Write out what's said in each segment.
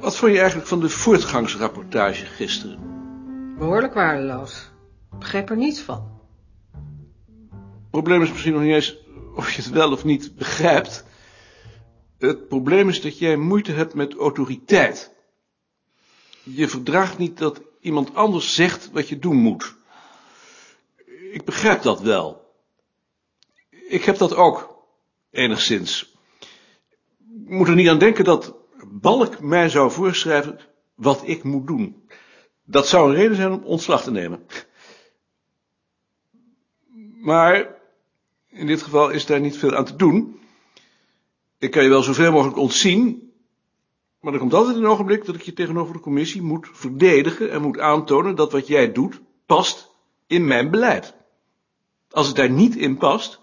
vond je eigenlijk van de voortgangsrapportage gisteren? Behoorlijk waardeloos. Ik begrijp er niets van. Het probleem is misschien nog niet eens of je het wel of niet begrijpt. Het probleem is dat jij moeite hebt met autoriteit. Je verdraagt niet dat iemand anders zegt wat je doen moet. Ik begrijp dat wel. Ik heb dat ook, enigszins. Ik moet er niet aan denken dat Balk mij zou voorschrijven wat ik moet doen. Dat zou een reden zijn om ontslag te nemen. Maar in dit geval is daar niet veel aan te doen. Ik kan je wel zoveel mogelijk ontzien, maar er komt altijd een ogenblik dat ik je tegenover de commissie moet verdedigen en moet aantonen dat wat jij doet past in mijn beleid. Als het daar niet in past,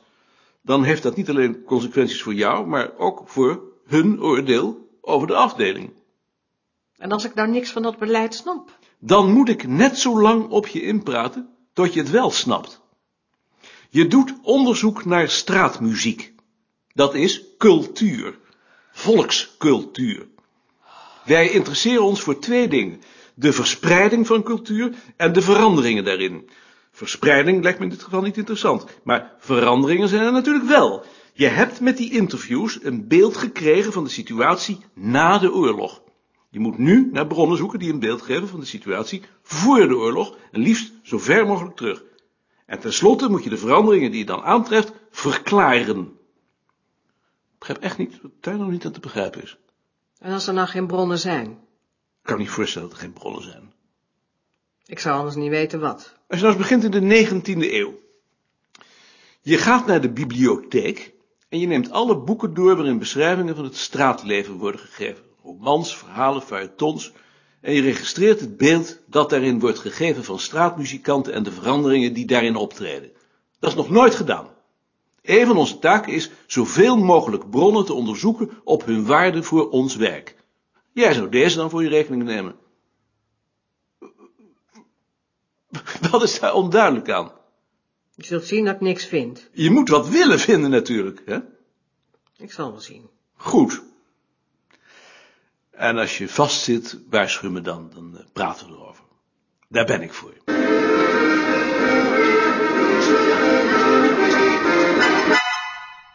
dan heeft dat niet alleen consequenties voor jou, maar ook voor hun oordeel over de afdeling. En als ik nou niks van dat beleid snap? Dan moet ik net zo lang op je inpraten tot je het wel snapt. Je doet onderzoek naar straatmuziek. Dat is cultuur. Volkscultuur. Wij interesseren ons voor twee dingen. De verspreiding van cultuur en de veranderingen daarin. Verspreiding lijkt me in dit geval niet interessant, maar veranderingen zijn er natuurlijk wel. Je hebt met die interviews een beeld gekregen van de situatie na de oorlog. Je moet nu naar bronnen zoeken die een beeld geven van de situatie voor de oorlog en liefst zo ver mogelijk terug. En tenslotte moet je de veranderingen die je dan aantreft verklaren. Ik begrijp echt niet wat daar nog niet aan te begrijpen is. En als er nou geen bronnen zijn? Ik kan niet voorstellen dat er geen bronnen zijn. Ik zou anders niet weten wat. Als je nou eens begint in de 19e eeuw. Je gaat naar de bibliotheek en je neemt alle boeken door waarin beschrijvingen van het straatleven worden gegeven. Romans, verhalen, feuilletons. En je registreert het beeld dat daarin wordt gegeven van straatmuzikanten en de veranderingen die daarin optreden. Dat is nog nooit gedaan. Een van onze taken is zoveel mogelijk bronnen te onderzoeken op hun waarde voor ons werk. Jij zou deze dan voor je rekening nemen. Wat is daar onduidelijk aan? Je zult zien dat ik niks vind. Je moet wat willen vinden natuurlijk, hè? Ik zal wel zien. Goed. En als je vastzit, waarschuw me dan, dan eh, praten we erover. Daar ben ik voor.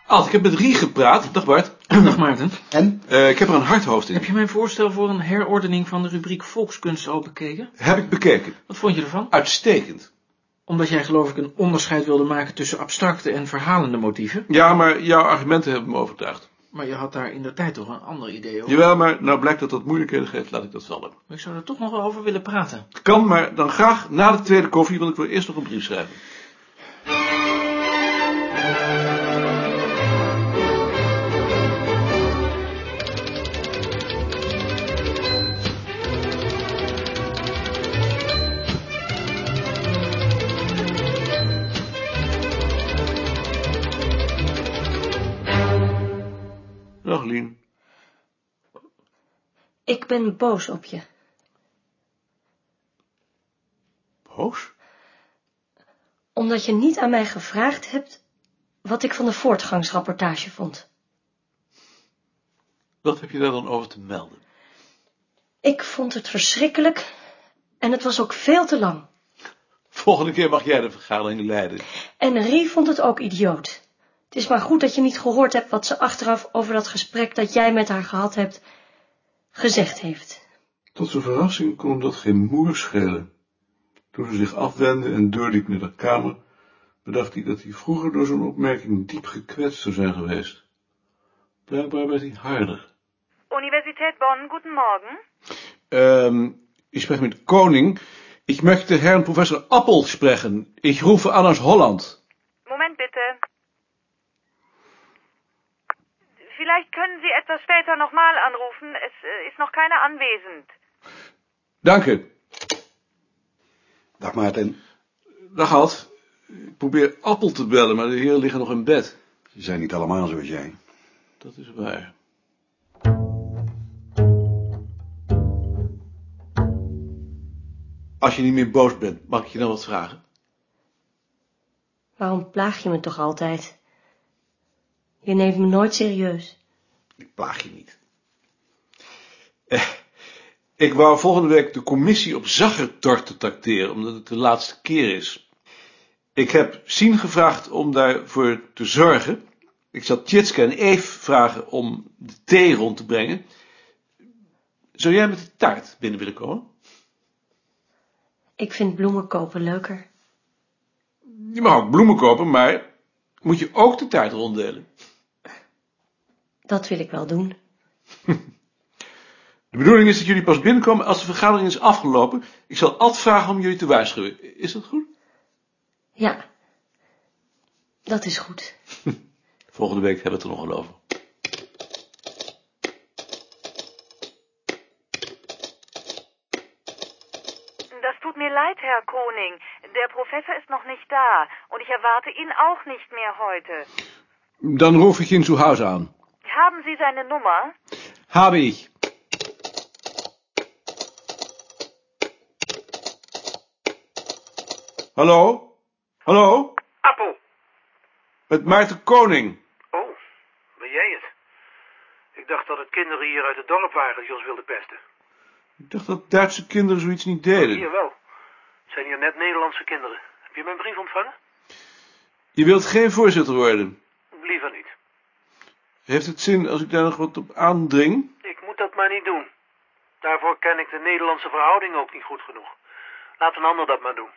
Alt, ik heb met Rie gepraat. Dag Bart. Dag Maarten. En? Eh, ik heb er een hard hoofd in. Heb je mijn voorstel voor een herordening van de rubriek Volkskunst al bekeken? Heb ik bekeken. Wat vond je ervan? Uitstekend. Omdat jij geloof ik een onderscheid wilde maken tussen abstracte en verhalende motieven. Ja, maar jouw argumenten hebben me overtuigd. Maar je had daar in de tijd toch een ander idee over. Jawel, maar nou blijkt dat dat moeilijkheden geeft, laat ik dat vallen. Maar ik zou er toch nog wel over willen praten. Kan, maar dan graag na de tweede koffie, want ik wil eerst nog een brief schrijven. Lien. Ik ben boos op je. Boos? Omdat je niet aan mij gevraagd hebt wat ik van de voortgangsrapportage vond. Wat heb je daar dan over te melden? Ik vond het verschrikkelijk en het was ook veel te lang. Volgende keer mag jij de vergadering leiden. En Rie vond het ook idioot. Het is maar goed dat je niet gehoord hebt wat ze achteraf over dat gesprek dat jij met haar gehad hebt, gezegd heeft. Tot zijn verrassing kon dat geen moer schelen. Toen ze zich afwendde en doorliep naar de kamer, bedacht hij dat hij vroeger door zo'n opmerking diep gekwetst zou zijn geweest. Blijkbaar werd hij harder. Universität Bonn, guten Morgen. Ähm, ich spreche mit Koning. Ich möchte Herrn Professor Appel sprechen. Ich rufe an aus Holland. Moment bitte. Vielleicht können Sie etwas später nochmal anrufen. Es äh, ist noch keiner anwesend. Danke. Dag Maarten. Dag Alt. Ik probeer Appel te bellen, maar de heren liggen nog in bed. Ze zijn niet allemaal zoals jij. Dat is waar. Als je niet meer boos bent, mag ik je dan wat vragen? Waarom plaag je me toch altijd? Je neemt me nooit serieus. Ik plaag je niet. Eh, Ik wou volgende week de commissie op zaggertorten tracteren, omdat het de laatste keer is. Ik heb Sien gevraagd om daarvoor te zorgen. Ik zal Tjitske en Eve vragen om de thee rond te brengen. Zou jij met de taart binnen willen komen? Ik vind bloemen kopen leuker. Je mag ook bloemen kopen, maar moet je ook de taart ronddelen. Dat wil ik wel doen. De bedoeling is dat jullie pas binnenkomen als de vergadering is afgelopen. Ik zal Ad vragen om jullie te waarschuwen. Is dat goed? Ja, dat is goed. Volgende week hebben we het er nog wel over. Das tut mir leid, Herr Koning. Der Professor ist noch nicht da und ich erwarte ihn auch nicht mehr heute. Dan ruf ich ihn zu Hause an. Haben Sie seine Nummer? Habe ich. Hallo? Hallo? Appel. Met Maarten Koning. Oh, ben jij het? Ik dacht dat het kinderen hier uit het dorp waren die ons wilden pesten. Ik dacht dat Duitse kinderen zoiets niet deden. Hier wel. Het zijn hier net Nederlandse kinderen. Heb je mijn brief ontvangen? Je wilt geen voorzitter worden. Liever niet. Heeft het zin als ik daar nog wat op aandring? Ik moet dat maar niet doen. Daarvoor ken ik de Nederlandse verhouding ook niet goed genoeg. Laat een ander dat maar doen.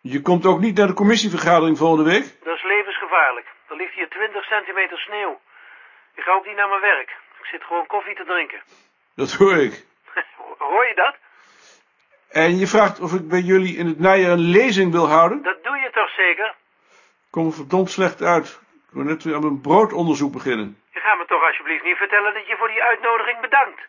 Je komt ook niet naar de commissievergadering volgende week? Dat is levensgevaarlijk. Er ligt hier 20 centimeter sneeuw. Ik ga ook niet naar mijn werk. Ik zit gewoon koffie te drinken. Dat hoor ik. Hoor je dat? En je vraagt of ik bij jullie in het najaar een lezing wil houden? Dat doe je toch zeker? Ik kom er verdomd slecht uit. Ik wil net weer aan mijn broodonderzoek beginnen. Je gaat me toch alsjeblieft niet vertellen dat je voor die uitnodiging bedankt.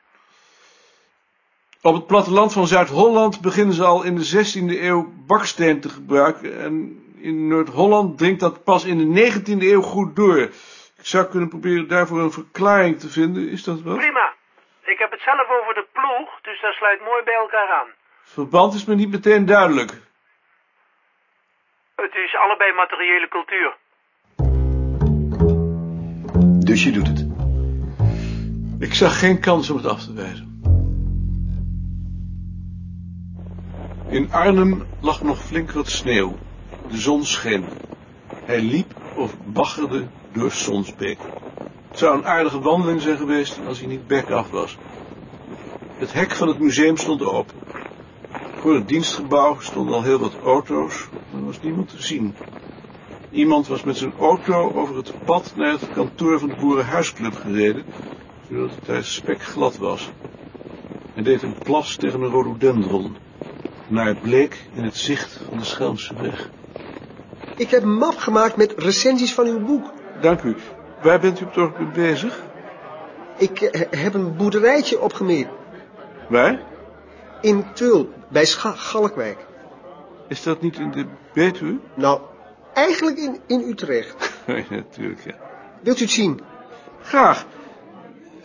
Op het platteland van Zuid-Holland beginnen ze al in de 16e eeuw baksteen te gebruiken. En in Noord-Holland dringt dat pas in de 19e eeuw goed door. Ik zou kunnen proberen daarvoor een verklaring te vinden. Is dat wat? Prima. Ik heb het zelf over de ploeg, dus dat sluit mooi bij elkaar aan. Het verband is me niet meteen duidelijk. Het is allebei materiële cultuur. Dus je doet het. Ik zag geen kans om het af te wijzen. In Arnhem lag nog flink wat sneeuw. De zon scheen. Hij liep of baggerde door Sonsbeek. Het zou een aardige wandeling zijn geweest als hij niet bek af was. Het hek van het museum stond open. Voor het dienstgebouw stonden al heel wat auto's, maar er was niemand te zien. Iemand was met zijn auto over het pad naar het kantoor van de Boerenhuisclub gereden, zodat het daar spekglad was. Hij deed een plas tegen een rhododendron, naar het bleek in het zicht van de Schelmse weg. Ik heb een map gemaakt met recensies van uw boek. Dank u. Waar bent u op het ogenblik bezig? Ik eh, heb een boerderijtje opgemeerd. Waar? In Tul, bij Scha Galkwijk. Is dat niet in de Betuwe? Nou, eigenlijk in, in Utrecht. Natuurlijk, ja. Wilt u het zien? Graag.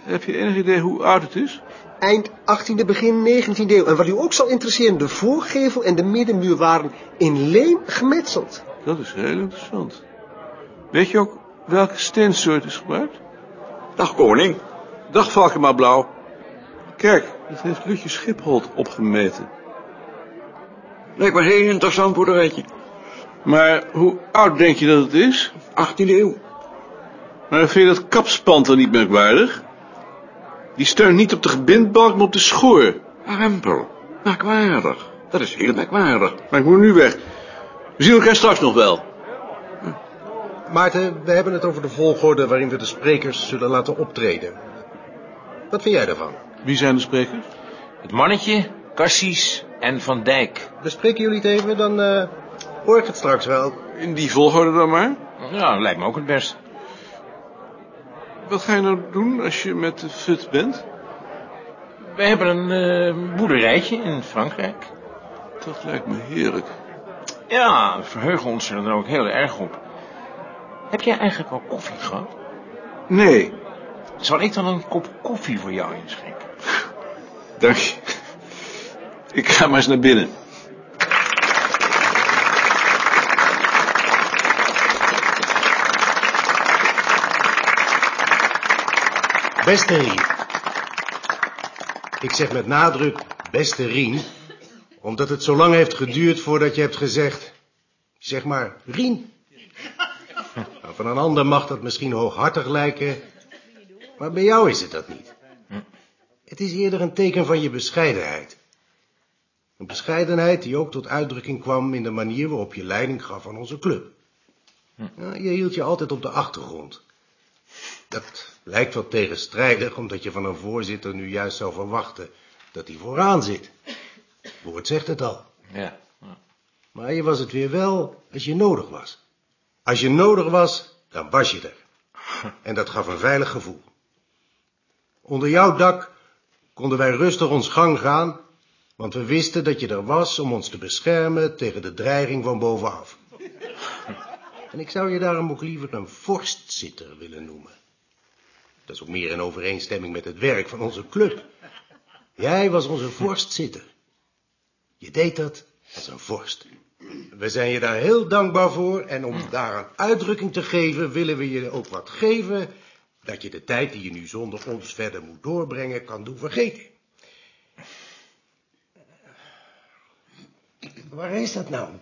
Heb je enig idee hoe oud het is? Eind 18e, begin 19e eeuw. En wat u ook zal interesseren, de voorgevel en de middenmuur waren in leem gemetseld. Dat is heel interessant. Weet je ook welke steensoort is gebruikt? Dag koning. Dag Valkema Blauw. Kijk, dat heeft Lutje Schipholt opgemeten. Lijkt me een heel interessant boerderijtje. Maar hoe oud denk je dat het is? 18e eeuw. Maar vind je dat kapspand dan niet merkwaardig? Die steunt niet op de gebindbalk, maar op de schoor. Rempel. Merkwaardig. Dat is heel merkwaardig. Maar ik moet nu weg. We zien elkaar straks nog wel. Maarten, we hebben het over de volgorde waarin we de sprekers zullen laten optreden. Wat vind jij daarvan? Wie zijn de sprekers? Het mannetje, Cassis en Van Dijk. Bespreken jullie het even, dan eh, hoor ik het straks wel. In die volgorde dan maar. Ja, lijkt me ook het best. Wat ga je nou doen als je met de fut bent? We hebben een eh, boerderijtje in Frankrijk. Dat lijkt me heerlijk. Ja, we verheugen ons er dan ook heel erg op. Heb jij eigenlijk al koffie gehad? Nee, Zal ik dan een kop koffie voor jou inschenken? dank je. Ik ga maar eens naar binnen. Beste Riet. Ik zeg met nadruk beste Rien, omdat het zo lang heeft geduurd voordat je hebt gezegd, zeg maar Rien. Nou, van een ander mag dat misschien hooghartig lijken, maar bij jou is het dat niet. Het is eerder een teken van je bescheidenheid. Een bescheidenheid die ook tot uitdrukking kwam in de manier waarop je leiding gaf aan onze club. Ja, je hield je altijd op de achtergrond. Dat lijkt wat tegenstrijdig, omdat je van een voorzitter nu juist zou verwachten dat hij vooraan zit. Het woord zegt het al. Ja. Maar je was het weer wel als je nodig was. Als je nodig was, dan was je er. En dat gaf een veilig gevoel. Onder jouw dak konden wij rustig ons gang gaan, want we wisten dat je er was om ons te beschermen tegen de dreiging van bovenaf. En ik zou je daarom ook liever een vorstzitter willen noemen. Dat is ook meer in overeenstemming met het werk van onze club. Jij was onze vorstzitter. Je deed dat als een vorst. We zijn je daar heel dankbaar voor en om daar een uitdrukking te geven willen we je ook wat geven dat je de tijd die je nu zonder ons verder moet doorbrengen kan doen vergeten. Waar is dat nou?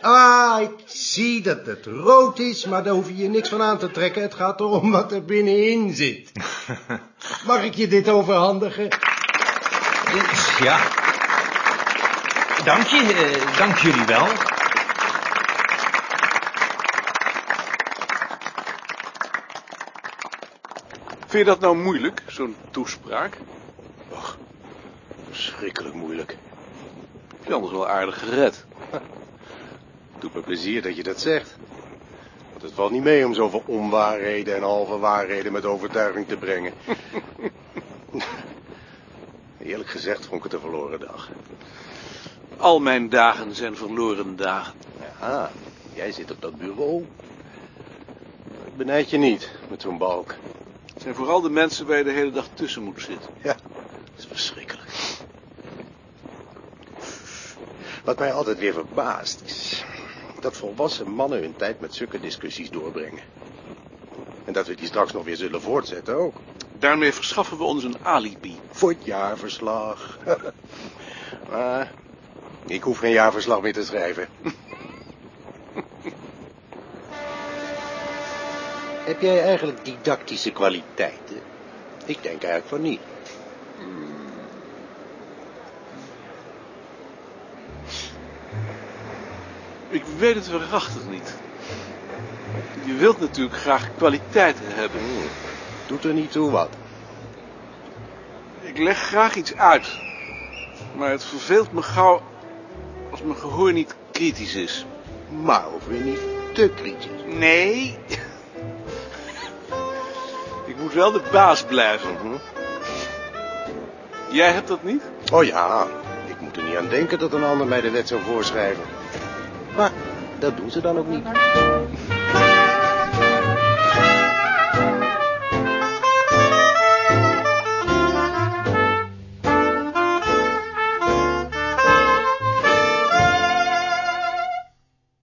Ah, ik zie dat het rood is, maar daar hoef je je niks van aan te trekken. Het gaat erom wat er binnenin zit. Mag ik je dit overhandigen? Ja. Dank je, eh, dank jullie wel. Vind je dat nou moeilijk, zo'n toespraak? Och, verschrikkelijk moeilijk. Heb je anders wel aardig gered? Doet me plezier dat je dat zegt. Want het valt niet mee om zoveel onwaarheden en halve waarheden met overtuiging te brengen. Eerlijk gezegd vond ik het een verloren dag. Al mijn dagen zijn verloren dagen. Ja, jij zit op dat bureau. Ik benijd je niet met zo'n balk. Het zijn vooral de mensen waar je de hele dag tussen moet zitten. Ja, dat is verschrikkelijk. Wat mij altijd weer verbaast is dat volwassen mannen hun tijd met zulke discussies doorbrengen. En dat we die straks nog weer zullen voortzetten ook. Daarmee verschaffen we ons een alibi. Voor het jaarverslag. maar ik hoef geen jaarverslag meer te schrijven. Heb jij eigenlijk didactische kwaliteiten? Ik denk eigenlijk van niet. Ik weet het waarachtig niet. Je wilt natuurlijk graag kwaliteiten hebben. Doet er niet toe wat. Ik leg graag iets uit. Maar het verveelt me gauw als mijn gehoor niet kritisch is. Maar ook weer niet te kritisch. Nee. Ik moet wel de baas blijven. Mhm. Jij hebt dat niet? Oh ja, ik moet er niet aan denken dat een ander mij de wet zou voorschrijven. Maar dat doen ze dan ook niet.